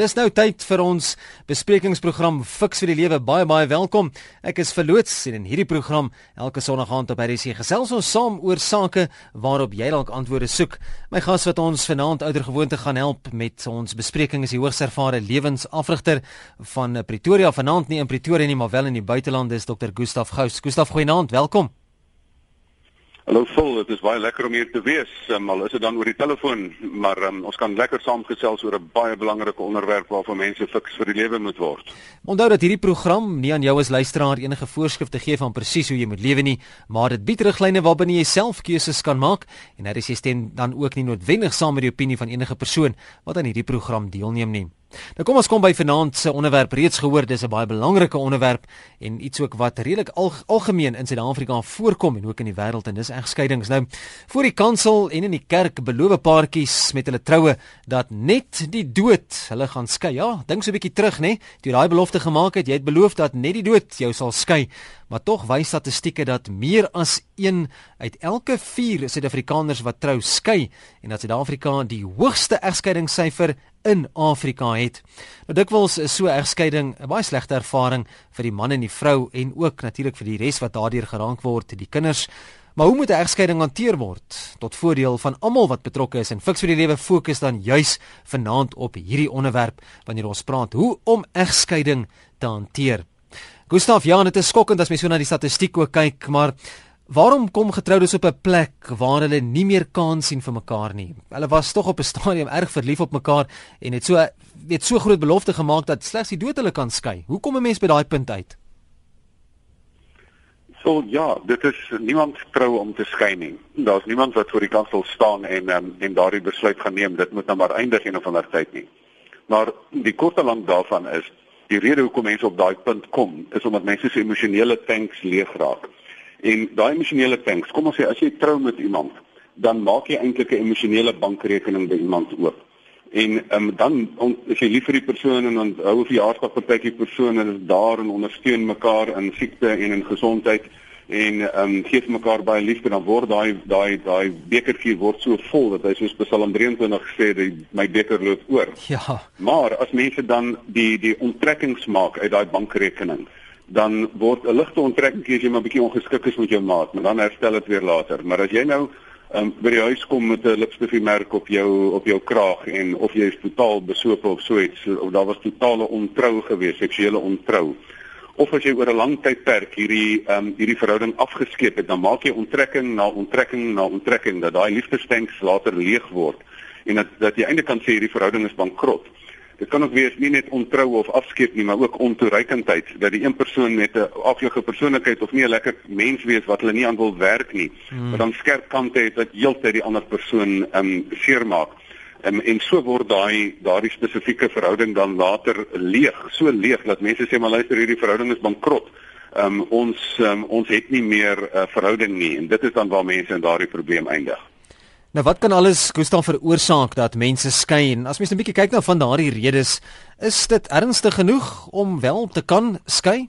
Dis nou tyd vir ons besprekingsprogram Fix vir die Lewe. Baie baie welkom. Ek is verloots en in hierdie program elke Sondag aand op RC gesels ons saam oor sake waarop jy dalk antwoorde soek. My gas wat ons vanaand ouer gewoonte gaan help met ons bespreking is die hoogs ervare lewensafrigter van Pretoria. Vanaand nie in Pretoria nie, maar wel in die buiteland is Dr. Gustaf Gous. Gustaf, goeienaand. Welkom. Hallo Phil, dit is baie lekker om hier te wees. Um, al is dit dan oor die telefoon, maar um, ons kan lekker saamgesels oor 'n baie belangrike onderwerp waarvan mense fiks vir die lewe moet word. Onthou dat hierdie program nie aan jou as luisteraar enige voorskrifte gee van presies hoe jy moet lewe nie, maar dit bied riglyne waarbinne jy self keuses kan maak en dat jy stem dan ook nie noodwendig saam met die opinie van enige persoon wat aan hierdie program deelneem nie. Nou kom ons kom by vanaand se onderwerp reeds gehoor dis 'n baie belangrike onderwerp en iets ook wat redelik al, algemeen in Suid-Afrika voorkom en ook in die wêreld en dis egskeidings. Nou voor die kansel en in die kerk beloof paartjies met hulle troue dat net die dood hulle gaan skei. Ja, dink so 'n bietjie terug nê, toe daai belofte gemaak het, jy het beloof dat net die dood jou sal skei. Maar tog wys statistieke dat meer as 1 uit elke 4 Suid-Afrikaners wat trou skei en dat Suid-Afrika die hoogste egskeidingssyfer in Afrika het. Nou dikwels is so 'n egskeiding 'n baie slegte ervaring vir die man en die vrou en ook natuurlik vir die res wat daardeur geraak word, die kinders. Maar hoe moet 'n egskeiding hanteer word tot voordeel van almal wat betrokke is en fiks vir die lewe fokus dan juis vanaand op hierdie onderwerp wanneer ons praat hoe om egskeiding te hanteer. Gustaf, ja, dit is skokkend as mens so na die statistiek ook kyk, maar Waarom kom getroudes op 'n plek waar hulle nie meer kans sien vir mekaar nie? Hulle was tog op 'n stadium erg verlief op mekaar en het so weet so groot belofte gemaak dat slegs die dood hulle kan skei. Hoe kom 'n mens by daai punt uit? So ja, dit is niemand trou om te skei nie. Daar's niemand wat voor die kansel staan en um, en daardie besluit gaan neem dit moet nou maar eindig een of ander tyd nie. Maar die korte lank daarvan is die rede hoekom mense op daai punt kom is omdat mense se emosionele tanks leeg raak. En daai emosionele tanks, kom ons sê as jy trou met iemand, dan maak jy eintlik 'n emosionele bankrekening by iemand oop. En um, dan on, as jy lief vir die persoon en dan hou vir verjaarsdag partytjie persoon en is daar en ondersteun mekaar in siekte en in gesondheid en ehm um, gee vir mekaar baie liefde dan word daai daai daai bekertjie word so vol dat hy soos Psalm 23 gesê het my beker loop oor. Ja. Maar as mense dan die die onttrekkings maak uit daai bankrekening dan word 'n ligte onttrekking as jy maar bietjie ongeskik is met jou maat, maar dan herstel dit weer later. Maar as jy nou um, by die huis kom met 'n lipstifie merk op jou op jou kraag en of jy is totaal besope of so iets of daar was totale ontrou gewees, seksuele ontrou. Of as jy oor 'n lang tydperk hierdie um, hierdie verhouding afgeskeep het, dan maak jy onttrekking na onttrekking na onttrekking dat daai liefdestanks later leeg word en dat dat jy eintlik kan sê hierdie verhouding is bankrot. Dit kan ook wees nie net ontrou of afskeep nie, maar ook ontoereikendheid dat die een persoon met 'n aflige persoonlikheid of nie 'n lekker mens wees wat hulle nie aan wil werk nie, hmm. maar dan skerp kante het wat heeltyd die ander persoon ehm um, seermaak. Um, en so word daai daardie spesifieke verhouding dan later leeg, so leeg dat mense sê maar luister hierdie verhouding is bankrot. Ehm um, ons um, ons het nie meer 'n uh, verhouding nie en dit is dan waar mense in daardie probleem eindig. Nou wat kan alles koestaan veroorsaak dat mense skei en as mens 'n bietjie kyk na van daardie redes, is dit ernstig genoeg om wel te kan skei?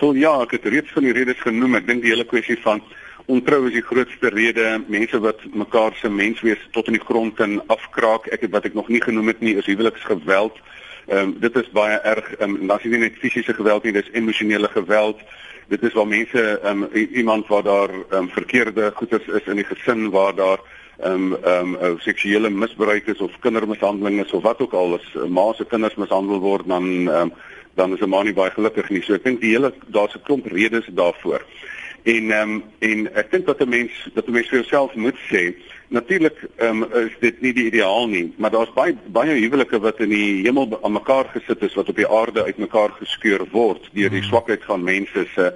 So ja, ek het reeds van die redes genoem. Ek dink die hele kwessie van ontrou is die grootste rede. Mense wat mekaar se menswees tot in die grond en afkraak. Ek het wat ek nog nie genoem het nie, is huweliksgeweld. Ehm um, dit is baie erg. Ehm um, dan is nie net fisiese geweld nie, dis emosionele geweld dit is waar mense um, iemand waar daar um, verkeerde goeders is in die gesin waar daar ehm um, ehm um, seksuele misbruik is of kindermishandeling is of wat ook al is ma se kinders mishandel word dan um, dan is 'n ma nie baie gelukkig nie. So ek dink die hele daar's 'n klomp redes daarvoor. En ehm um, en ek dink dat 'n mens dat 'n mens vir jouself moet sê Natuurlik um, is dit nie die ideaal nie, maar daar's baie baie huwelike wat in die hemel aan mekaar gesit is wat op die aarde uitmekaar geskeur word deur die hmm. swakheid van mense se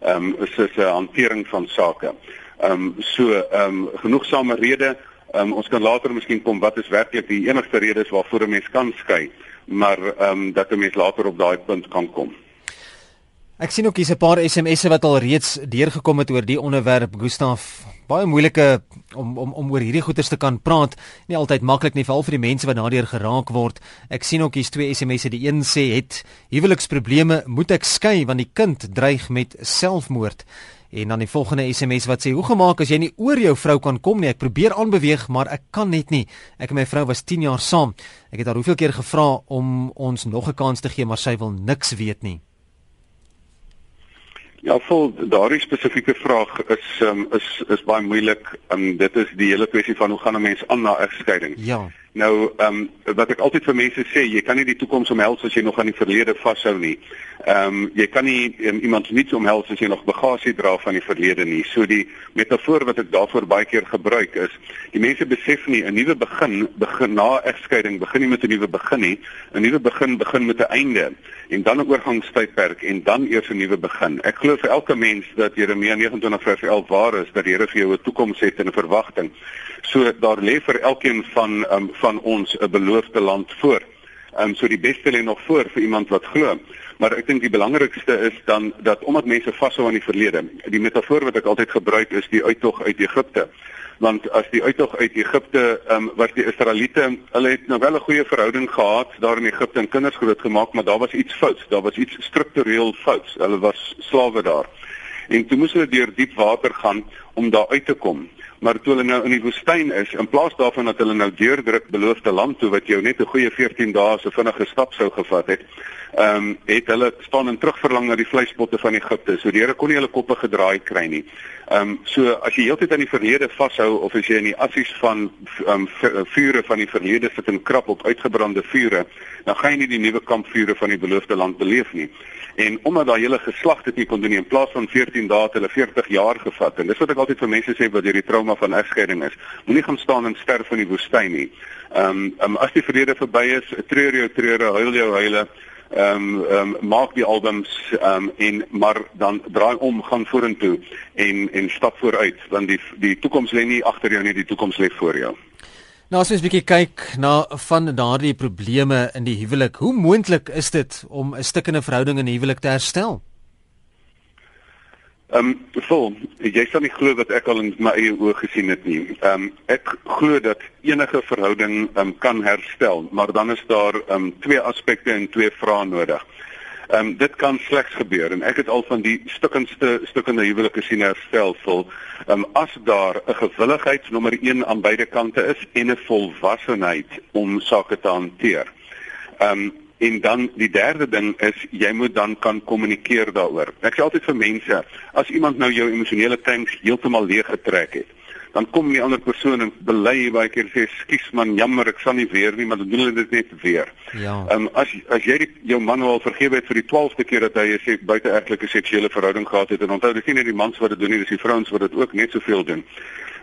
ehm um, se se hantering van sake. Ehm um, so ehm um, genoegsame rede, ehm um, ons kan later miskien kom wat is werklik die enigste redes waarvoor 'n mens kan skei, maar ehm um, dat 'n mens later op daai punt kan kom. Ek sien ook hier's 'n paar SMS'e wat al reeds deurgekom het oor die onderwerp Gustaf baie moeilike om om om oor hierdie goeters te kan praat. Nie altyd maklik nie, veral vir die mense wat daardeur geraak word. Ek sien ook hier's twee SMS'e. Die een sê het huweliksprobleme, moet ek skei want die kind dreig met selfmoord. En dan die volgende SMS wat sê: "Hoe gemaak as jy nie oor jou vrou kan kom nie? Ek probeer aanbeweeg, maar ek kan net nie. Ek en my vrou was 10 jaar saam. Ek het haar hoeveel keer gevra om ons nog 'n kans te gee, maar sy wil niks weet nie." Ja, vol daardie spesifieke vraag is um, is is baie moeilik. Um, dit is die hele kwessie van hoe gaan 'n mens aan na egskeiding? Ja. Nou, ehm um, wat ek altyd vir mense sê, jy kan nie die toekoms omhels as jy nog aan die verlede vashou nie. Ehm um, jy kan nie um, iemand nie omhels as jy nog bagasie dra van die verlede nie. So die metafoor wat ek daarvoor baie keer gebruik is, die mense besef nie 'n nuwe begin begin na egskeiding, begin nie met 'n nuwe begin nie. 'n Nuwe begin begin met 'n einde en dan 'n oorgangstydperk en dan eers 'n nuwe begin. Ek glo vir elke mens dat Jeremia 29 vers 11 waar is dat die Here vir jou 'n toekoms het en 'n verwagting. So daar lê vir elkeen van um, van ons 'n beloofde land voor. Ehm um, so die beste lê nog voor vir iemand wat glo. Maar ek dink die belangrikste is dan dat omdat mense vashou aan die verlede. Die metafoor wat ek altyd gebruik is die uittog uit Egipte. Want as die uittog uit Egipte ehm um, was die Israeliete, hulle het nou wel 'n goeie verhouding gehad daar in Egipte en kinders grootgemaak, maar daar was iets fouts. Daar was iets struktureel fouts. Hulle was slawe daar. En toe moes hulle deur diep water gaan om daar uit te kom maar toe hulle nou in die woestyn is in plaas daarvan dat hulle nou deurdruk beloofde land toe wat jou net 'n goeie 14 dae se vinnige stap sou gevat het ehm um, het hulle staan en terugverlang na die vleispotte van Egipte. So die Here kon nie hulle koppe gedraai kry nie ehm um, so as jy heeltyd aan die verlede vashou of as jy in die assies van ehm um, vure van die verlede sit en krap op uitgebrande vure dan gaan jy nie die nuwe kampvure van die beloofde land beleef nie En omdat daai hele geslag dit nie kon doen nie in plaas van 14 dae het hulle 40 jaar gevat. En dis wat ek altyd vir mense sê wat hierdie trauma van egskeiding is. Moenie gaan staan en sterf in die woestyn nie. Ehm um, um, as die verlede verby is, treur jou treure, huil jou huile. Ehm um, ehm um, maak die albums ehm um, en maar dan draai om, gaan vorentoe en en stap vooruit want die die toekoms lê nie agter jou nie, die toekoms lê voor jou. Nou as ons bietjie kyk na van daardie probleme in die huwelik, hoe moontlik is dit om 'n stukkende verhouding in 'n huwelik te herstel? Ehm, um, vol, jy sal nie glo wat ek al in my eie oë gesien het nie. Ehm, um, ek glo dat enige verhouding um, kan herstel, maar dan is daar ehm um, twee aspekte en twee vrae nodig. Ehm um, dit kan slegs gebeur en ek het al van die stukkendste stukkende huwelike sien herstelsel. Ehm um, as daar 'n gewilligheid nommer 1 aan beide kante is en 'n volwassenheid om sake te hanteer. Ehm um, en dan die derde ding is jy moet dan kan kommunikeer daaroor. Ek sê altyd vir mense, as iemand nou jou emosionele tanks heeltemal leeg getrek het, dan kom die ander persoon en bely baie keer sê skus man jammer ek sal nie weer nie maar dan doen hulle dit net weer. Ja. Ehm um, as as jy die, jou man al vergewe het vir die 12de keer dat hy sê buiteegtelike seksuele verhouding gehad het en onthou dis nie net die mans wat dit doen nie dis die vrouens wat dit ook net soveel doen.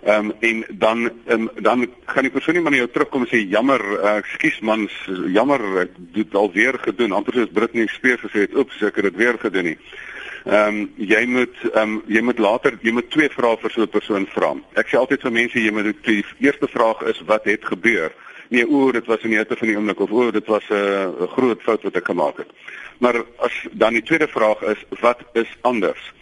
Ehm um, en dan um, dan gaan die persoon nie maar na jou terugkom en sê jammer ekskuus uh, man jammer ek het al weer gedoen amper soos Britney Spears gesê het oeps ek het dit weer gedoen nie. Ehm um, jy moet ehm um, jy moet later jy moet twee vrae vir so 'n persoon vra. Ek sê altyd vir mense jy moet die eerste vraag is wat het gebeur? Nee, o, dit was in die hitte van die oomblik of o, dit was 'n uh, groot fout wat ek gemaak het. Maar as dan die tweede vraag is wat is anders?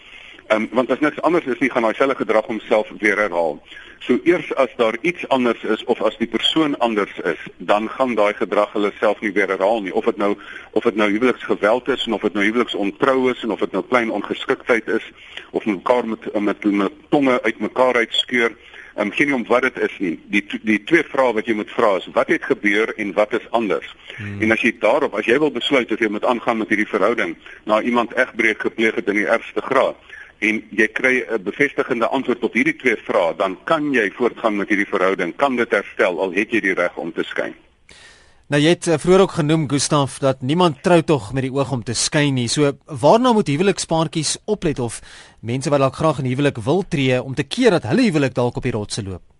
Ehm um, want as niks anders is nie gaan daai selfe gedrag homself weer herhaal. So eers as daar iets anders is of as die persoon anders is, dan gaan daai gedrag hulle self nie weer herhaal nie. Of dit nou of dit nou huweliksgeweld is en of dit nou huweliksontrou is en of dit nou klein ongeskiktheid is of mekaar met met, met tonge uitmekaar uitskeur. Ehm um, geen om wat dit is nie. Die die twee vrae wat jy moet vra is wat het gebeur en wat is anders? Hmm. En as jy daarop as jy wil besluit of jy moet aangaan met hierdie verhouding na iemand egbreek gepleeg het in die ergste graad en jy kry 'n bevestigende antwoord op hierdie twee vrae, dan kan jy voortgaan met hierdie verhouding, kan dit herstel al het jy die reg om te skei. Nou jy het uh, vroeër ook genoem Gustaf dat niemand trou tog met die oog om te skei nie. So waarna moet huwelikspaartjies oplet of mense wat dalk graag in huwelik wil tree om te keer dat hulle huwelik dalk op die rotse loop?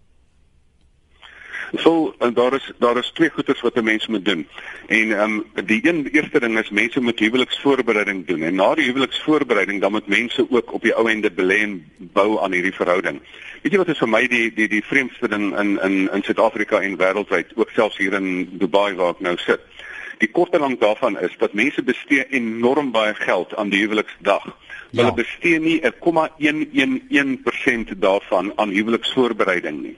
So daar is daar is twee goeders wat 'n mens moet doen. En ehm um, die een eerste ding is mense moet huweliksvoorbereiding doen. En na die huweliksvoorbereiding dan moet mense ook op die ou ende belê en bou aan hierdie verhouding. Weet jy wat is vir my die die die vreemdste ding in in in Suid-Afrika en wêreldwyd, ook selfs hier in Dubai waar ek nou sit. Die kort en lank daarvan is dat mense bestee enorm baie geld aan die huweliksdag. Ja. Hulle bestee nie 'n 0,111% daarvan aan huweliksvoorbereiding nie.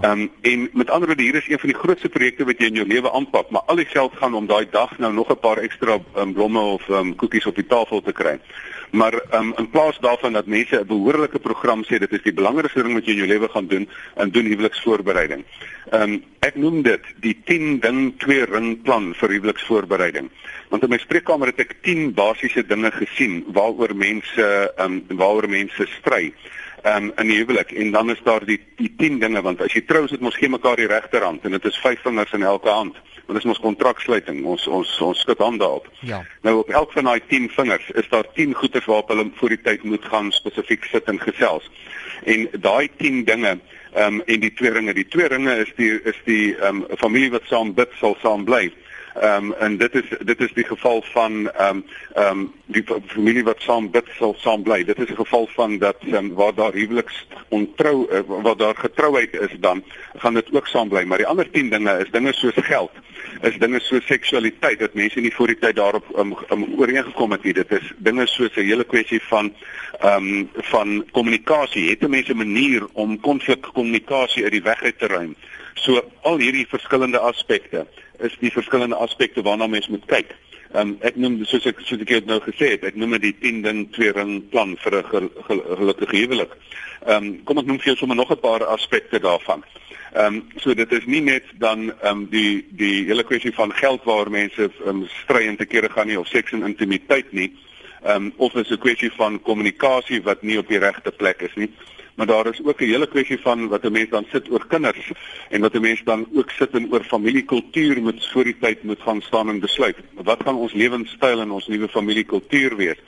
Ehm um, en met ander woorde hier is een van die grootste projekte wat jy in jou lewe aanpak, maar al die geld gaan om daai dag nou nog 'n paar ekstra um, blomme of um, koekies op die tafel te kry. Maar um, in plaas daarvan dat mense 'n behoorlike program sê dit is die belangrikste ding wat jy in jou lewe gaan doen en doen huweliksvoorbereiding. Ehm um, ek noem dit die 10 ding 2 ring plan vir huweliksvoorbereiding. Want in my spreekkamer het ek 10 basiese dinge gesien waaroor mense ehm um, waaroor mense stry um, in die huwelik en dan is daar die die 10 dinge want as jy trou is dit mos geen mekaar die regterhand en dit is vyf vingers in elke hand want dit is mos kontraksluiting ons ons ons skud hande op. Ja. Nou op elk van daai 10 vingers is daar 10 goeders waarop hulle voor die tyd moet gaan spesifiek sit en gesels. En daai 10 dinge ehm um, en die twee ringe, die twee ringe is die is die ehm um, familie wat saam bid sal saam bly. Ehm um, en dit is dit is die geval van ehm um, ehm um, die familie wat saam bid sal saam bly. Dit is 'n geval van dat um, waar daar huweliks ontrou uh, waar daar getrouheid is dan gaan dit ook saam bly. Maar die ander 10 dinge is dinge soos geld, is dinge soos seksualiteit dat mense nie voor die tyd daarop um, um, ooreengekom het nie. Dit is dinge soos 'n hele kwessie van ehm um, van kommunikasie. Het mense 'n manier om konflikkommunikasie uit die weg uit te ruim? So al hierdie verskillende aspekte is die verskillende aspekte waarna mens moet kyk. Um, ek noem soos ek soos ek nou gesê het, ek noem dit 10 ding 2 ring plan vir 'n gel, gel, gelukkige huwelik. Ehm um, kom ek noem vir jou sommer nog 'n paar aspekte daarvan. Ehm um, so dit is nie net dan ehm um, die die hele kwessie van geld waar mense um, stry en te kere gaan nie of seks en intimiteit nie. Ehm um, of is 'n kwessie van kommunikasie wat nie op die regte plek is nie maar daar is ook 'n hele kwessie van wat 'n mens dan sit oor kinders en wat 'n mens dan ook sit en oor familiekultuur moet voor die tyd moet gaan staan en besluit. Wat gaan ons lewenstyl en ons nuwe familiekultuur wees?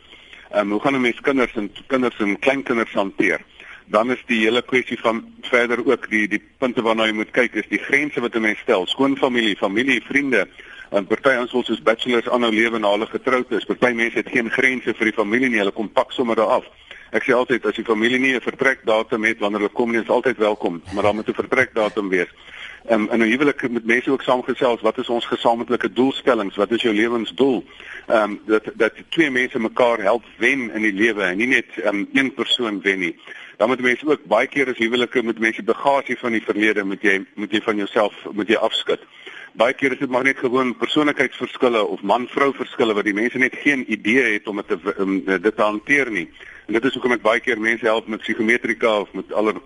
Ehm um, hoe gaan 'n mens kinders en kinders en kleinkinders hanteer? Dan is die hele kwessie van verder ook die die punte waarna jy moet kyk is die grense wat 'n mens stel. Skoonfamilie, familie, vriende, en party ons wil soos bachelors aanhou lewe na hulle getroud is. Party mense het geen grense vir die familie nie. Hulle kom pak sommer daar af. Ek sê altyd as die familie nie 'n vertrekdatum het wanneer hulle kom nie, is altyd welkom, maar dan moet 'n vertrekdatum wees. Um, in 'n huwelik moet mense ook saamgesels wat is ons gesamentlike doelstellings, wat is jou lewensdoel? Ehm um, dat dat twee mense mekaar help wen in die lewe en nie net um, een persoon wen nie. Dan moet mense ook baie keer as huwelike met mense bagasie van die verlede moet jy moet jy van jouself moet jy afskud. Baie keer is dit maar net gewoon persoonlikheidsverskille of man-vrou verskille wat die mense net geen idee het om dit te um, dit te hanteer nie. En dit is hoekom ek baie keer mense help met psigometrika of met aller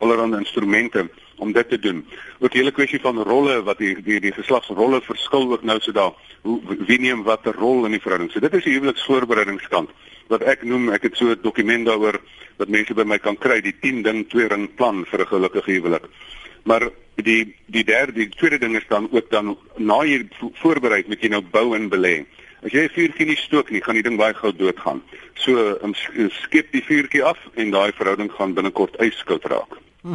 allerlei instrumente om dit te doen. Ook die hele kwessie van rolle wat die die, die geslagsrolle verskil ook nou so daar. Hoe wie neem watter rol in die verhouding? So dit is die huweliksvoorbereidingskant wat ek noem ek het so 'n dokument daaroor wat mense by my kan kry die 10 ding 2 ring plan vir 'n gelukkige huwelik. Maar die die derde die tweede ding is dan ook dan na jy voorberei met jy nou bou en belê. As jy 'n vuurtjie nie stook nie, gaan die ding baie gou doodgaan. So um, skep die vuurtjie af en daai verhouding gaan binnekort yskoud raak. Hm.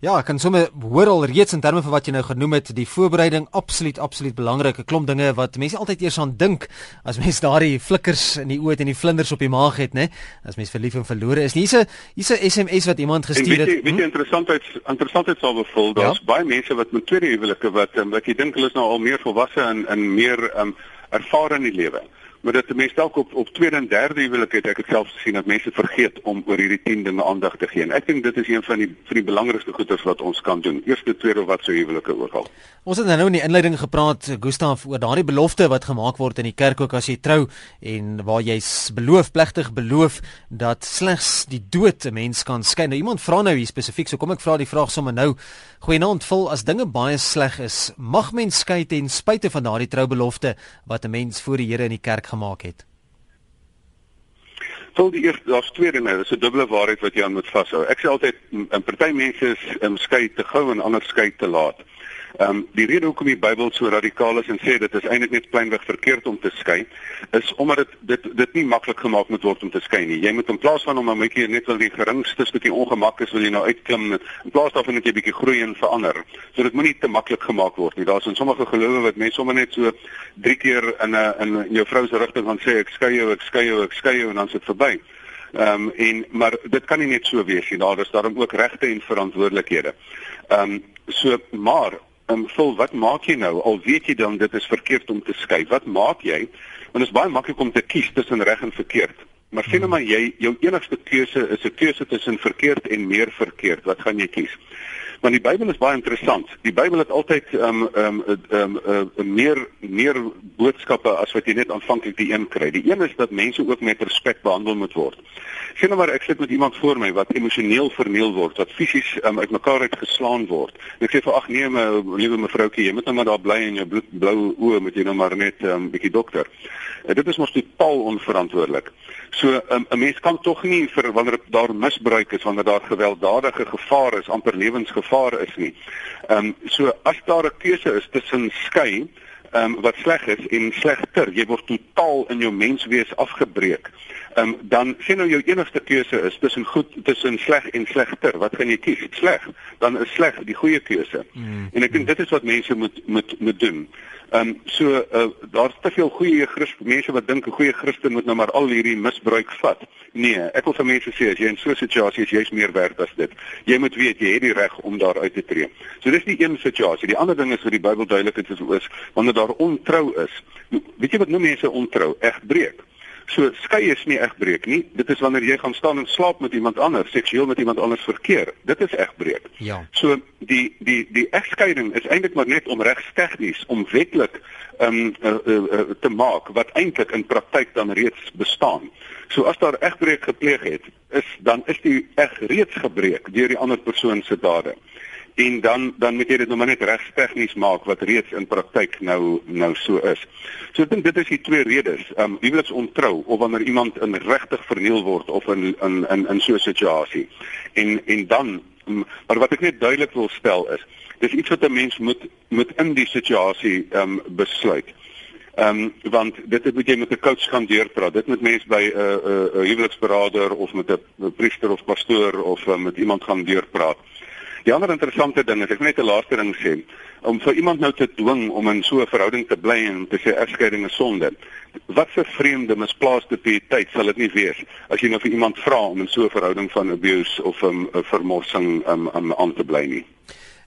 Ja, ek kan sommer hoor al reeds in terme van wat jy nou genoem het, die voorbereiding absoluut absoluut belangrike klomp dinge wat mense altyd eers aan dink as mens daardie flikkers in die oë en die vlinders op die maag het, né? As mens verlief en verlore is. Hier's 'n hier's 'n SMS wat iemand gestuur het. Weet jy, weet jy hm? interessantheid interessantheid sal bevul. Daar's ja? baie mense wat met tweede huwelike wat um, wat jy dink hulle is nou al meer volwasse en en meer um, ervare in die lewe. Maar dit mense dalk op op tweede en derde huwelik het ek dit self gesien dat mense vergeet om oor hierdie 10 dinge aandag te gee. En ek dink dit is een van die van die belangrikste goeders wat ons kan doen. Eerste, tweede wat sou huwelike ooral. Ons het nou in die inleiding gepraat Gustaf oor daardie belofte wat gemaak word in die kerk ook as jy trou en waar jy beloof plegtig beloof dat slegs die dood 'n mens kan skei. Nou iemand vra nou hier spesifiek, so kom ek vra die vraag sommer nou. Goeienaand, vul as dinge baie sleg is, mag mens skei ten spyte van daardie troubelofte wat 'n mens voor die Here in die kerk gemaak het? Vol die eerste daar's twee dinge, dis 'n dubbele waarheid wat jy aan moet vashou. Ek sê altyd 'n party mense is um, skei te gou en ander skei te laat. Ehm um, die rede hoekom die Bybel so radikaal is en sê dit is eintlik net kleinweg verkeerd om te skei, is omdat dit dit dit nie maklik gemaak moet word om te skei nie. Jy moet in plaas van om 'n bietjie net wel die geringste stukkie ongemak is, wil jy nou uitklim in plaas daarvan net 'n bietjie groei en verander. So dit moenie te maklik gemaak word nie. Daar's in sommige gelowe wat mense sommer net so drie keer in 'n in jou vrou se rigting gaan sê ek skei jou, ek skei jou, ek skei jou en dan sit verby. Ehm um, en maar dit kan nie net so wees nie. Daar is daarom ook regte en verantwoordelikhede. Ehm um, so maar um, vul wat maak jy nou? Al weet jy dan dit is verkeerd om te skei wat maak jy? Want dit is baie maklik om te kies tussen reg en verkeerd. Maar sien nou maar jy jou enigste keuse is 'n keuse tussen verkeerd en meer verkeerd. Wat gaan jy kies Want die Bybel is baie interessant. Die Bybel het altyd ehm um, ehm um, ehm um, uh, meer meer boodskappe as wat jy net aanvanklik die een kry. Die een is dat mense ook met respek behandel moet word. Sien nou maar ek sit met iemand voor my wat emosioneel verniel word, wat fisies um, uitmekaar uitgeslaan word. En ek sê vir ag nee my liewe mevroukie, jy moet nou maar daar bly in jou bloed, blou oë met jy nou maar net 'n um, ehm, bietjie dokter. En dit is mos totaal onverantwoordelik. So um, 'n mens kan tog nie vir wanneer daar misbruik is, wanneer daar gewelddadige gevaar is, amper lewensgevaar is nie. Ehm um, so as daar 'n keuse is tussen skei ehm um, wat sleg is en slegter, jy word totaal in jou menswees afgebreek. Ehm um, dan sien nou jou enigste keuse is tussen goed tussen sleg en slegter. Wat gaan jy kies? Sleg. Dan is sleg die goeie keuse. Mm. En ek dink dit is wat mense moet moet moet doen. Ehm um, so uh, daar's te veel goeie Christen mense wat dink 'n goeie Christen moet nou maar al hierdie misbruik vat. Nee, ek wil vir mense sê as jy in so 'n situasie is, jy's meer werd as dit. Jy moet weet jy het die reg om daar uit te tree. So dis die een situasie. Die ander ding is wat die Bybel duidelik het is oor wanneer daar ontrou is. Weet jy wat nou mense ontrou? Egbreek. So skei is nie egbreek nie. Dit is wanneer jy gaan staan en slaap met iemand anders, seksueel met iemand anders verkeer. Dit is egbreek. Ja. So die die die egskeiding is eintlik maar net om regstegnies om wetlik um uh, uh, uh, te maak wat eintlik in praktyk dan reeds bestaan. So as daar egbreek gepleeg het, is dan is die eg reeds gebreek deur die ander persoon se dade en dan dan moet jy dit nou maar net regstegnies maak wat reeds in praktyk nou nou so is. So ek dink dit is die twee redes. Um huweliks ontrou of wanneer iemand in regtig verniel word of in in in in so 'n situasie. En en dan um, maar wat ek net duidelik wil stel is, dis iets wat 'n mens moet moet in die situasie um besluit. Ehm um, want dit moet jy met 'n coach gaan deurpraat. Dit moet mens by 'n uh, 'n uh, uh, huweliksberader of met 'n priester of pastoor of uh, met iemand gaan deurpraat. Die ander interessante ding is ek net 'n laaste ding sê om vir iemand nou te dwing om in so 'n verhouding te bly en te sê egskeiding is sonde. Wat 'n vreemde misplaaste pietyd sal dit nie wees as jy nou vir iemand vra om in so 'n verhouding van abuse of 'n um, vermorsing um, um, aan te bly nie.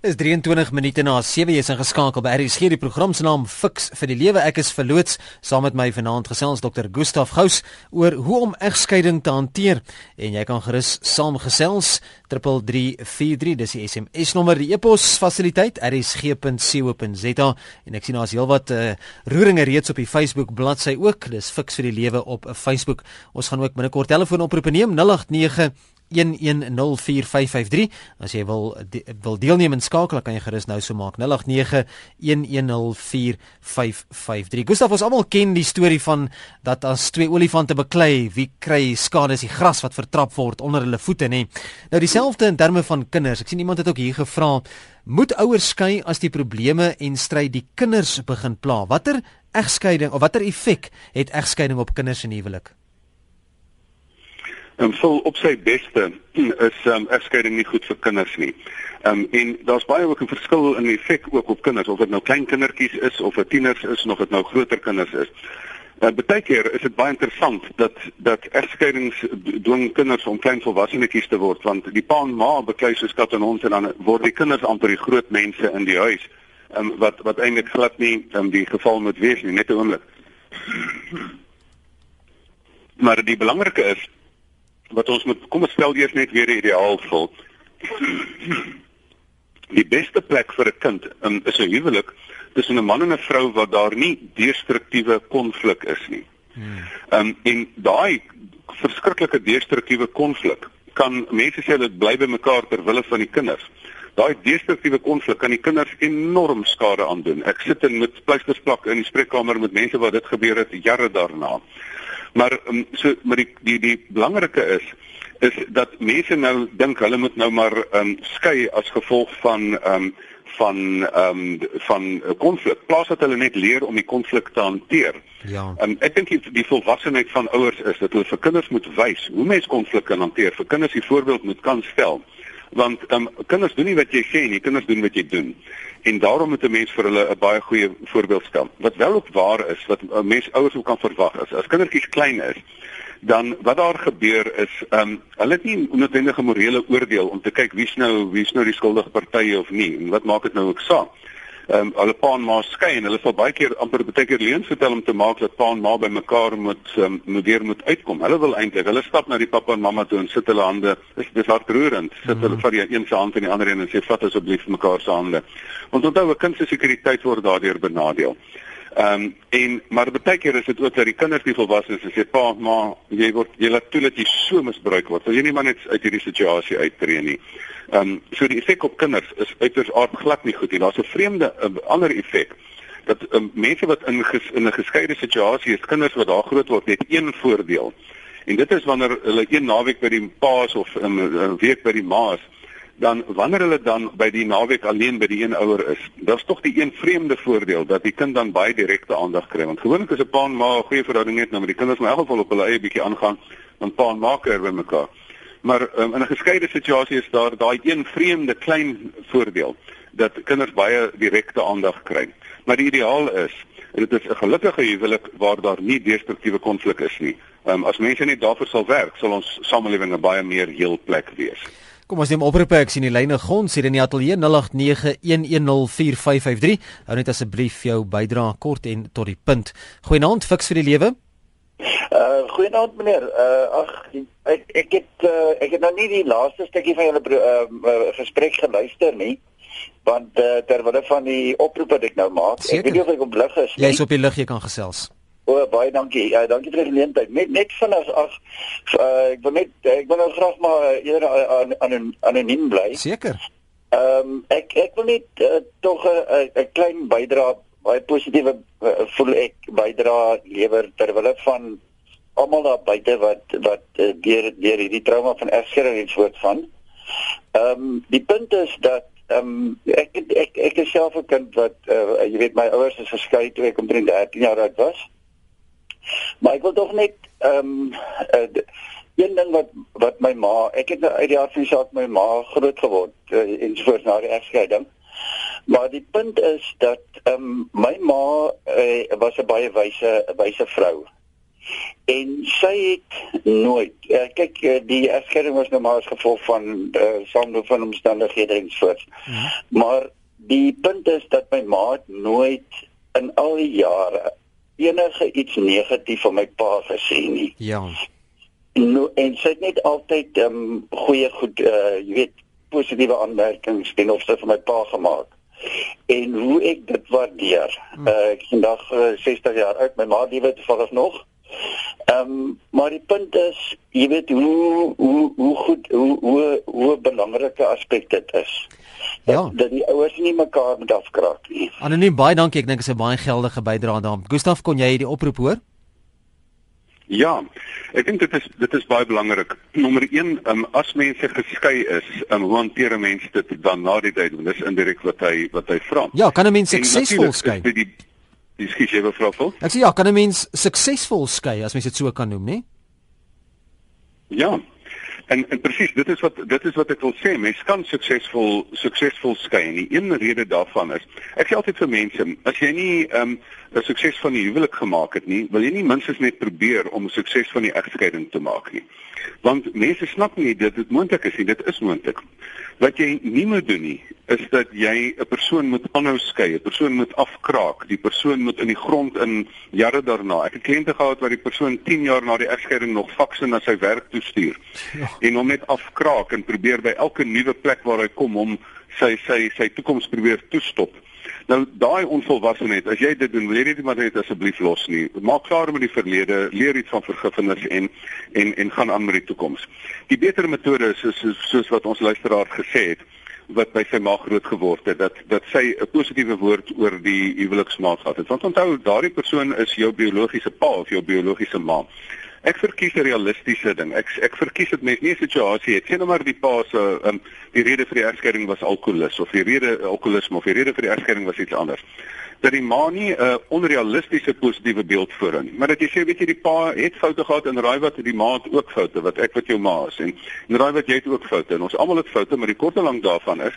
Is 23 minute na 7 jy's ingeskakel by RSG die program se naam Fix vir die lewe. Ek is verloots saam met my vanaand gesels Dr. Gustaf Gous oor hoe om egskeiding te hanteer en jy kan gerus saamgesels 3343 dis die SMS nommer die e-pos fasiliteit rsg.co.za en ek sien daar's heelwat uh, roeringe reeds op die Facebook bladsy ook. Dis Fix vir die lewe op Facebook. Ons gaan ook binnekort telefoonoproepe neem 089 1104553 as jy wil de, wil deelneem en skakel kan jy gerus nou so maak. 0891104553 Gustav ons almal ken die storie van dat as twee olifante beklei wie kry skade? Is die gras wat vertrap word onder hulle voete nê. Nou dieselfde in terme van kinders. Ek sien iemand het ook hier gevra moet ouers skei as die probleme en stryd die kinders begin pla? Watter egskeiding of watter effek het egskeiding op kinders in huwelik en vol op sy beste is um, egskeiding nie goed vir kinders nie. Ehm um, en daar's baie ook 'n verskil in die effek ook op kinders of dit nou klein kindertjies is of dit tieners is of dit nou groter kinders is. Uh, Partykeer is dit baie interessant dat dat egskeidings dwing kinders om klein volwassenetjies te word want die pa en ma beklei soos kat en hond en dan word die kinders amper die groot mense in die huis. Ehm um, wat wat eintlik glad nie um, die geval moet wees nie net 'n oomblik. Maar die belangrike is wat ons moet kom ons stel eers net weer die ideaal vol. Die beste plek vir 'n kind um, is 'n huwelik tussen 'n man en 'n vrou wat daar nie destruktiewe konflik is nie. Hmm. Um, en daai verskriklike destruktiewe konflik kan mense sê dit bly by mekaar ter wille van die kinders. Daai destruktiewe konflik kan die kinders enorm skade aandoen. Ek sit in met pleisters plak in die spreekkamer met mense waar dit gebeur het jare daarna. Maar um, so maar die die die belangrike is is dat mense nou dink hulle moet nou maar um, skei as gevolg van um, van ehm um, van 'n konflik. Plaas dat hulle net leer om die konflik te hanteer. Ja. Um, ek dink die, die volwassenheid van ouers is dat hulle vir kinders moet wys hoe mens konflik kan hanteer. Vir kinders die voorbeeld moet kan stel want um, kinders doen nie wat jy sê nie, kinders doen wat jy doen. En daarom moet 'n mens vir hulle 'n baie goeie voorbeeld stel. Wat wel ook waar is, wat 'n mens ouers ook kan verwag is, as kindertjies klein is, dan wat daar gebeur is, ehm um, hulle het nie noodwendige morele oordeel om te kyk wie's nou wie's nou die skuldige party of nie en wat maak dit nou ook saak. Ehm um, hulle pa en ma skei en hulle sal baie keer amper baie keer leuns vertel om te maak dat pa en ma by mekaar moet um, moet weer moet uitkom. Hulle wil eintlik, hulle stap na die pappa en mamma toe en sit hulle hande, dis dis hartroerend. Sit -hmm. hulle vir die een se hand in die ander een en sê vat asseblief mekaar se hande. Want onthou 'n kind se sekuriteit word daardeur benadeel. Ehm um, en maar baie keer is dit ook dat die kinders nie volwasse is en sê pa, ma, jy word jy laat toe dat jy so misbruik word. Wil jy nie maar net uit hierdie situasie uittreë nie? Ehm um, so die effek op kinders is uiters aard glad nie goed nie. Daar's 'n vreemde uh, ander effek dat um, mense wat in ges, in 'n geskeide situasie is, kinders wat daar groot word, het een voordeel. En dit is wanneer hulle een naweek by die pa's of 'n um, week by die ma's, dan wanneer hulle dan by die naweek alleen by die een ouer is, daar's tog die een vreemde voordeel dat die kind dan baie direkte aandag kry. Want gewoonlik is 'n pa en ma 'n goeie verhouding net nou met die kinders, maar in elk geval op hulle eie bietjie aangaan, dan pa en ma kuier by mekaar. Maar um, in 'n geskeide situasie is daar daai een vreemde klein voordeel dat kinders baie direkte aandag kry. Maar die ideaal is dit is 'n gelukkige huwelik waar daar nie destruktiewe konflik is nie. Um, as mense net daarvoor sal werk, sal ons samelewing 'n baie meer heel plek wees. Kom ons neem oproepe ek sien die lyne gons hier in die ateljee 0891104553. Hou net asseblief jou bydrae kort en tot die punt. Goeienaand fiks vir die lewe. Uh goeienaand meneer. Uh ag ek ek het uh, ek het nou nie die laaste stukkie van julle uh, uh, gesprek geluister nie. Want uh, terwyl van die oproep wat ek nou maak, Seker. ek weet nie of ek op lig is nie. Jy's op die lig, jy kan gesels. O, oh, baie dankie. Ja, dankie vir die geleentheid. Net net vinnig ag uh, ek wil net ek wil nou graag maar eerder aan aan anoniem bly. Seker. Ehm um, ek ek wil net uh, tog 'n klein bydrae baie positiewe uh, voel ek bydra lewer terwyl van almal daar buite wat wat uh, deur deur hierdie trauma van egskeiding en soort van. Ehm um, die punt is dat ehm um, ek, ek ek is self 'n kind wat uh, jy weet my ouers is geskei toe ek omtrent 13 jaar oud was. Maar ek wil tog net ehm um, uh, een ding wat wat my ma, ek het nou uit die hart van die saak my ma groot geword uh, en soos na die egskeiding. Maar die punt is dat ehm um, my ma uh, was 'n baie wyse wyse vrou. En sy het nooit uh, kyk uh, die egskeiding was nou maar as gevolg van uh, saamloop van omstandighede en so. Ja. Maar die punt is dat my ma nooit in al die jare enige iets negatief van my pa gesê nie. Ja. Nou en sy het net altyd ehm um, goeie goed uh, jy weet positiewe aanmerkings ten opsigte van my pa gemaak en hoe ek dit waardeer. Uh, ek is vandag uh, 60 jaar oud, my ma lewe toevallig nog. Ehm um, maar die punt is, jy weet hoe hoe hoe goed hoe hoe hoe belangrike aspek dit is. Dat, ja. Dat die ouers nie mekaar moet afkraak nie. Anoniem baie dankie, ek dink dit is 'n baie geldige bydrae daaraan. Gustaf, kon jy die oproep hoor? Ja. Ek dink dit is dit is baie belangrik. Nommer 1, um, as mense geskei is, um, hoe hanteer 'n mens dit dan na die tyd? Dis indirek wat hy wat hy vra. Ja, kan 'n mens suksesvol skei? Die die skies jy mevrou Vol? Ek sê ja, kan 'n mens suksesvol skei as mens dit so kan noem, né? Ja. En en presies, dit is wat dit is wat ek wil sê. Mens kan suksesvol suksesvol skei. En die een rede daarvan is, ek sê altyd vir mense, as jy nie ehm um, 'n sukses van die huwelik gemaak het nie, wil jy nie minstens net probeer om 'n sukses van die egskeiding te maak nie. Want mense snap nie dat dit moontlik is nie. Dit is moontlik. Wat jy nie moet doen nie, is dat jy 'n persoon moet aanhou skei, 'n persoon moet afkraak, die persoon moet in die grond in jare daarna. Ek het kliënte gehad waar die persoon 10 jaar na die egskeiding nog fakse na sy werk toe stuur. Ja. En hom net afkraak en probeer by elke nuwe plek waar hy kom om sy sy sy toekoms probeer toestop. Nou daai onvolwassenheid, as jy dit doen, wil jy dit maar net asseblief los nie. Maak klaar met die verlede, leer iets van vergifnis en en en gaan aan met die toekoms. Die beter metode is soos, soos wat ons luisteraar gesê het wat by sy ma groot geword het dat dat sy 'n positiewe woord oor die huweliksmaat gehad het. Want onthou, daardie persoon is jou biologiese pa of jou biologiese ma. Ek verkies 'n realistiese ding. Ek ek verkies dit met nie 'n situasie het. Sien nou maar die pa se um, die rede vir die egskeiding was alkoholis of die rede alkoholisme of die rede vir die egskeiding was iets anders. Dat die ma nie 'n uh, onrealistiese positiewe beeld voorhou nie. Maar dat jy sê weet jy die pa het foute gehad en raai wat die ma het ook foute wat ek wat jou ma is en, en raai wat jy het ook foute en ons almal het foute maar die kort en lank daarvan is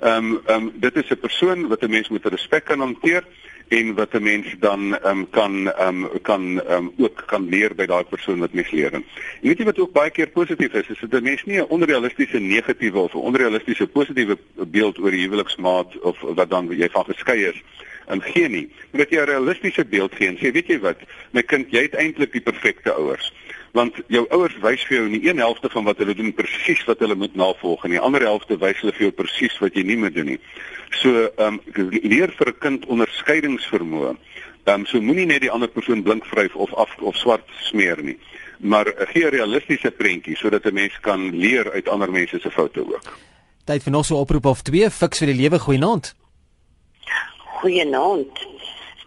Ehm um, ehm um, dit is 'n persoon wat 'n mens met respek kan hanteer en wat 'n mens dan um, kan um, kan um, ook kan leer by daai persoon wat mens leer. En weet jy wat ook baie keer positief is, is dit 'n mens nie 'n onrealistiese negatiewe of 'n onrealistiese positiewe beeld oor die huweliksmaat of wat dan jy van geskei is en gee nie. Maar dat jy 'n realistiese beeld gee en sê, weet jy wat, my kind, jy het eintlik die perfekte ouers want jou ouers wys vir jou in die een helfte van wat hulle doen presies wat hulle moet navolg en die ander helfte wys hulle vir jou presies wat jy nie moet doen nie. So ehm um, leer vir 'n kind onderskeidingsvermoë. Ehm um, so moenie net die ander persoon blink vryf of af of swart smeer nie. Maar gee realistiese prentjie sodat 'n mens kan leer uit ander mense se foute ook. Tyd vir nog so 'n oproep of twee fiks vir die lewe goeienaand. Goeienaand.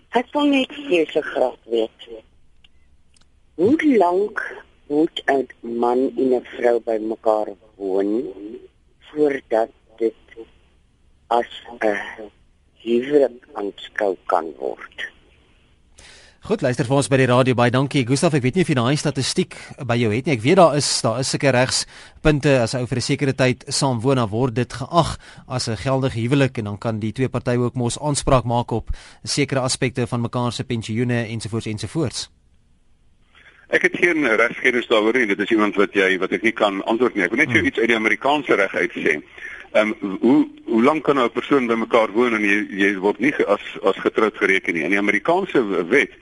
Ek wil net hier so graag weet. Hoe lank moet 'n man en 'n vrou by mekaar woon voordat dit as 'n huwelik aanskou kan word? Goed, luister vir ons by die radio baie dankie. Gustaf, ek weet nie of jy daai statistiek by jou het nie. Ek weet daar is daar is seker regspunte as ou vir 'n sekere tyd saam woon, dan word dit geag as 'n geldige huwelik en dan kan die twee partye ook mos aanspraak maak op sekere aspekte van mekaar se pensioene ensovoorts ensovoorts. Ek het geen regskennis daaroor nie. Dit is iemand wat jy wat ek nie kan antwoord nie. Ek wil net so hmm. iets uit die Amerikaanse reg uit sê. Ehm um, hoe hoe lank kan 'n persoon by mekaar woon en jy jy word nie as as getroud gereken nie. In die Amerikaanse wet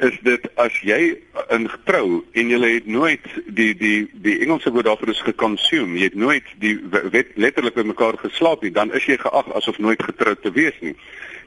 is dit as jy in getrou en jy het nooit die die die Engelse woord daarvoor is geconsume, jy het nooit die wet letterlik by mekaar geslaap nie, dan is jy geag asof nooit getroud te wees nie.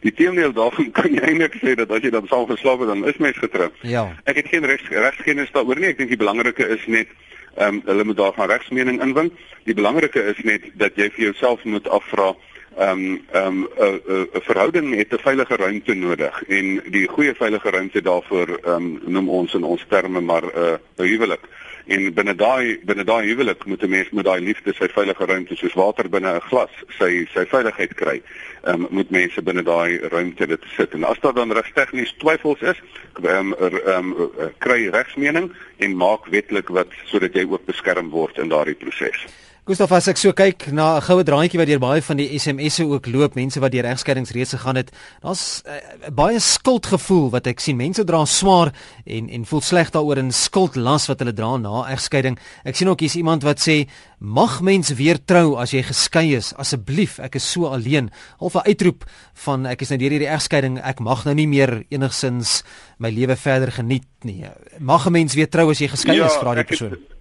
Die teendeel daarvan kan jy eintlik sê dat as jy dan saam geslaap het dan is mens getroud. Ja. Ek het geen regs regskennis daaroor nie. Ek dink die belangrike is net ehm um, hulle moet daarvan regsmening inwin. Die belangrike is net dat jy vir jouself moet afvra ehm um, ehm um, 'n 'n verhouding het 'n veilige ruimte nodig en die goeie veilige ruimte daarvoor ehm um, noem ons in ons terme maar 'n uh, huwelik en binne daai binne daai huwelik moet 'n mens met daai liefde sy veilige ruimte soos water binne 'n glas sy sy veiligheid kry. Ehm um, moet mense binne daai ruimte dit sit en as daar dan regstegnies twyfels is, ehm um, ehm um, kry regsmening en maak wetlik wat sodat jy ook beskerm word in daardie proses. Gustav as ek so kyk na 'n goue draadjie wat deur baie van die SMS'e ook loop, mense wat deur regskeidings gegaan het, daar's uh, baie skuldgevoel wat ek sien. Mense dra swaar en en voel sleg daaroor en skuldlas wat hulle dra na egskeiding. Ek sien ook hier's iemand wat sê, "Mag mens weer trou as jy geskei is? Asseblief, ek is so alleen." Half 'n uitroep van ek is nou deur hierdie egskeiding, ek mag nou nie meer enigsins my lewe verder geniet nie. Mag 'n mens weer trou as jy geskei ja, is, vra die persoon. Het,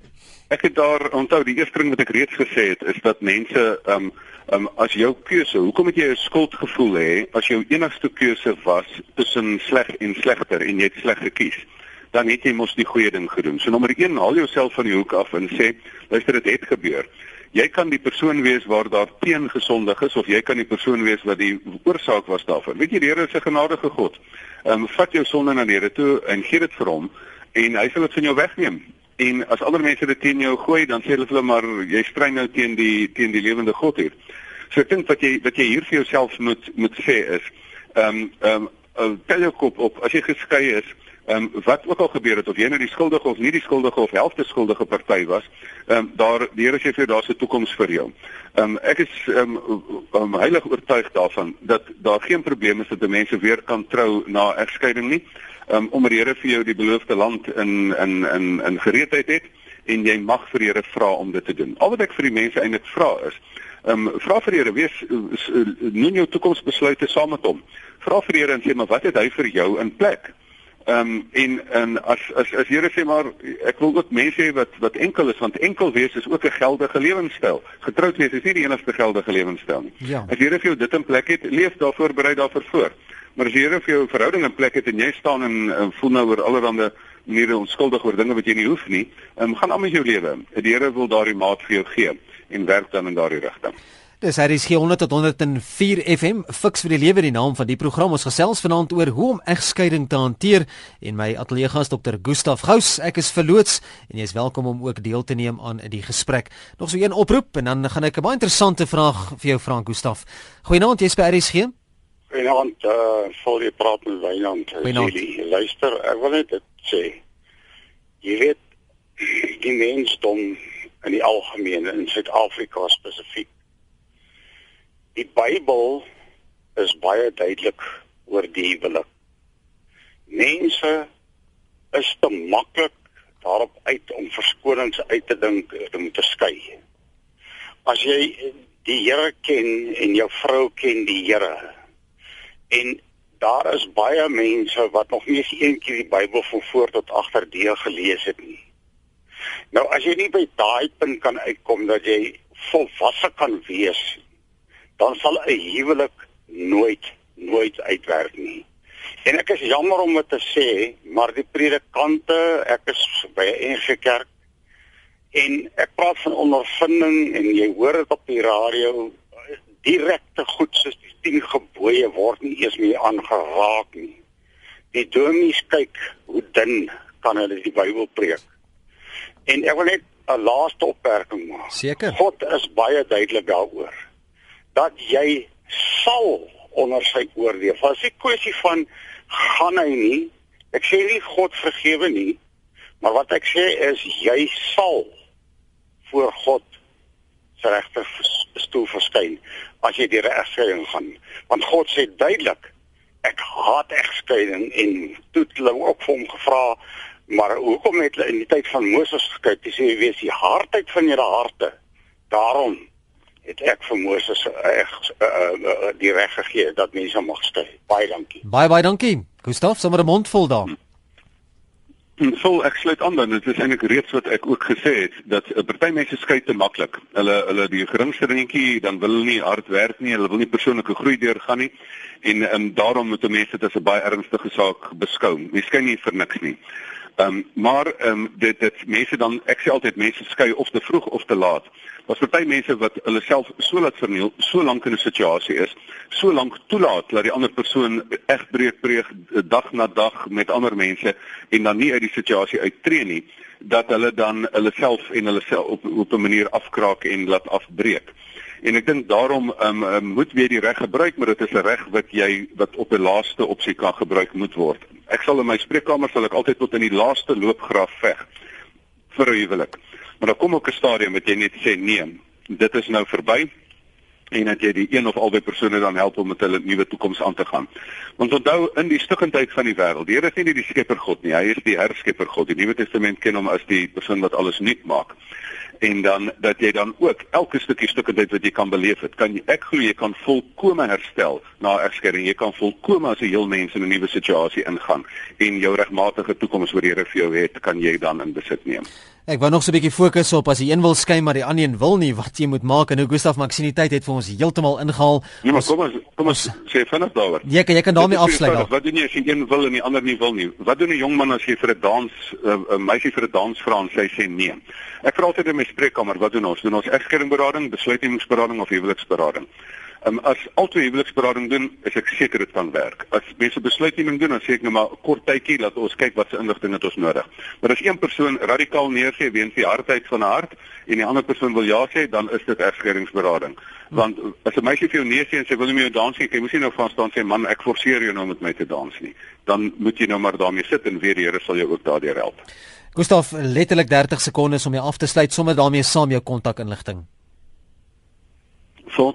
Ek het daar onthou die eerste ding wat ek reeds gesê het is dat mense um um as jou keuse, hoekom het jy 'n skuldgevoel hê as jou enigste keuse was tussen sleg en slegter en jy het sleg gekies? Dan het jy mos die goeie ding gedoen. So nommer 1, haal jouself van die hoek af en sê, luister dit het gebeur. Jy kan die persoon wees waar daar teen gesondig is of jy kan die persoon wees wat die oorsaak was daarvan. Weet jy die Here is 'n genadige God. Ehm um, vat jou sonde na die Here toe en gee dit vir hom en hy sal dit van jou wegneem. En as ander mense dit teen jou gooi, dan sê hulle vir hulle maar jy strei nou teen die teen die lewende God hier. So ek dink wat jy wat jy hier vir jouself moet moet sê is ehm um, ehm um, tel jou kop op as jy geskei is, ehm um, wat ook al gebeur het of jy nou die skuldige of nie die skuldige of helfte skuldige party was, ehm um, daar die Here sê vir jou daar's 'n toekoms vir jou. Ehm um, ek is ehm um, um, heilig oortuig daarvan dat daar geen probleem is dat mense weer kan trou na egskeiding nie um, omdat die Here vir jou die beloofde land in in in in gereedheid het en jy mag vir die Here vra om dit te doen. Al wat ek vir die mense eintlik vra is, ehm um, vra vir die Here, wees neem jou toekomsbesluite saam met hom. Vra vir die Here en sê maar wat het hy vir jou in plek? Ehm um, en en as as as Here sê maar ek wil ook mense hê wat wat enkel is want enkel wees is ook 'n geldige lewenstyl. Getroud wees is nie die enigste geldige lewenstyl nie. Ja. As Here vir jou dit in plek het, leef daarvoor berei daarvoor voor. Maar as jy hier vir jou verhouding in plek het en jy staan en, en voel nou oor allerlei maniere onskuldig oor dinge wat jy nie hoef nie, um, gaan aan met jou lewe. Die Here wil daardie maat vir jou gee en werk dan in daardie rigting. Dis hier is 100 tot 104 FM fiks vir die lewe die naam van die program. Ons gesels vanaand oor hoe om egskeiding te hanteer en my ateljee gas dokter Gustaf Gous. Ek is verloots en jy is welkom om ook deel te neem aan die gesprek. Nog so een oproep en dan gaan ek 'n baie interessante vraag vir jou vra Gustaf. Goeienaand jy's by RSG Goeienaand, eh uh, jy praat met Wynand. Luister, ek wil net sê jy weet die mensdom in die algemeen in Suid-Afrika spesifiek. Die Bybel is baie duidelik oor die huwelik. Mense is te maklik daarop uit om verskonings uit te dink om te skei. As jy die Here ken en jou vrou ken die Here en daar is baie mense wat nog nie eens een keer die Bybel van voor tot agter deel gelees het nie. Nou as jy nie by daai punt kan uitkom dat jy volwasse kan wees, dan sal 'n huwelik nooit nooit uitwerk nie. En ek is jammer om dit te sê, maar die predikante, ek is by 'n NG Kerk en ek praat van ondervinding en jy hoor dit op die radio direkte goed soos die 10 gebooie word nie eers meer aangeraak nie. Die dominees kyk hoe dun kan hulle die Bybel preek. En ek wil net 'n laaste opmerking maak. Seker. God is baie duidelik daaroor dat jy sal onder sy oordeel. As ek kwessie van gaan hy nie, ek sê nie God vergewe nie, maar wat ek sê is jy sal voor God se regter stoel verskyn as jy die regskeiding gaan. Want God sê duidelik ek haat egskeiding en toe het hulle ook vir hom gevra maar hoekom het hulle in die tyd van Moses gekyk? Hy sê wees die hardheid van julle harte. Daarom het ek vir Moses reg uh, uh, die reg gegee dat mense mag skei. Baie dankie. Baie baie dankie. Gustaf, sommer 'n mond vol daar. Hmm. So ek sluit aan dan dit is eintlik reeds wat ek ook gesê het dat 'n party mense skei te maklik. Hulle hulle die geringste dingetjie dan wil hulle nie hard werk nie, hulle wil nie persoonlike groei deurgaan nie en um, daarom moet mense dit as 'n baie ernstige saak beskou. Jy skei nie vir niks nie. Ehm um, maar ehm um, dit dit mense dan ek sê altyd mense skei of te vroeg of te laat. Daar's party mense wat hulle self so laat verniel, so lank in 'n situasie is, so lank toelaat dat die ander persoon eg breek breek dag na dag met ander mense en dan nie uit die situasie uittreë nie, dat hulle dan hulle self en hulle self op op 'n manier afkraak en laat afbreek. En ek dink daarom um, um, moet jy die reg gebruik, maar dit is 'n reg wat jy wat op 'n laaste opsie kan gebruik moet word. Ek sal in my spreekkamer sal ek altyd tot in die laaste loopgraaf veg vir 'n huwelik. Maar dan kom ook 'n stadium wat jy net sê nee, dit is nou verby en dat jy die een of albei persone dan help om met hulle nuwe toekoms aan te gaan. Want onthou in die stiggendheid van die wêreld, die Here is nie die skepper God nie, hy is die herskepper God. Die Nuwe Testament ken hom as die persoon wat alles nuut maak en dan dat jy dan ook elke stukkie stukkendheid wat jy kan beleef het, kan jy ek glo jy kan volkome herstel na egskeiding. Jy kan volkome as 'n heel mens in 'n nuwe situasie ingaan en jou regmatige toekoms wat die Here vir jou het, kan jy dan in besit neem. Ek wou nog so 'n bietjie fokus op as die een wil skei maar die ander een wil nie wat jy moet maak en nou Gustaf Maxiniteit het vir ons heeltemal ingehaal. Nee, maar kom ons kom ons sê vinnig daaroor. Jy kan jy kan daarmee afsluit. Al. Wat doen jy as jy een wil en die ander nie wil nie? Wat doen 'n jong man as jy vir 'n dans 'n uh, meisie vir 'n dans vra en sy sê nee? Ek vra altyd in my spreekkamer, wat doen ons? Doen ons egskeidingberading, besluitnemingsberading of huweliksberading? Um, as altyd huweliksberading doen, is ek seker dit kan werk. As mense besluitneming doen, dan sê ek net nou maar kort tydjie dat ons kyk wat se inligting het ons nodig. Maar as een persoon radikaal neergee weens die hardheid van 'n hart en die ander persoon wil ja sê, dan is dit egskeidingsberading. Want as 'n meisie vir jou nee sê en sy wil nie meer dans nie, jy moet nie nou van staan sê man, ek forceer jou nou met my te dans nie. Dan moet jy nou maar daarmee sit en weer die Here sal jou ook daardeur help. Gustaf, letterlik 30 sekondes om jou af te sluit sommer daarmee saam jou kontakinligting. So,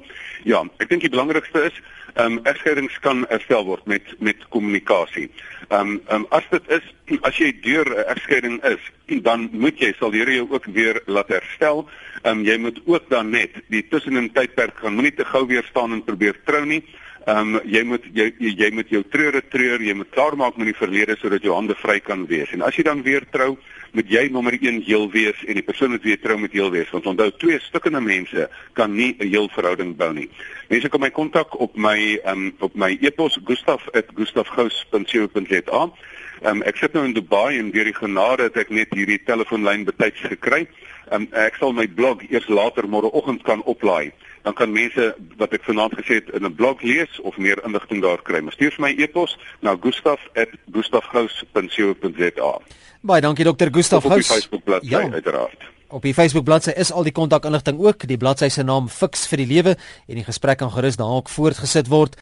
ja, ek dink die belangrikste is, ehm um, egskeidings kan herstel word met met kommunikasie. Ehm um, um, as dit is as jy deur 'n egskeiding is, dan moet jy sal die Here jou ook weer laat herstel. Ehm um, jy moet ook dan net die tussenin tydperk gaan moenie te gou weer staan en probeer trou nie. Ehm um, jy moet jy jy moet jou treure treur, jy moet klaarmaak met die verlede sodat jou hande vry kan wees. En as jy dan weer trou, moet jy nommer 1 heel wees en die persoon wat weer trou moet heel wees. Want onthou twee stukkende mense kan nie 'n heel verhouding bou nie. Mense kan my kontak op my ehm um, op my e-pos gustaf@gustafgous.co.za. Ehm um, ek sit nou in Dubai en deur die genade het ek net hierdie telefoonlyn betyds gekry. Ehm um, ek sal my blog eers later môreoggend kan oplaai dan kan mense wat ek vanaand gesê het in 'n blog lees of meer inligting daar kry. Maar stuur vir my e-pos na gustaf@gustafgous.co.za. Baie dankie dokter Gustaf Gous. Op die Facebook bladsy ja. uiteraard. Op die Facebook bladsy is al die kontakinligting ook. Die bladsy se naam Fix vir die Lewe en die gesprek kan gerus daar ook voortgesit word.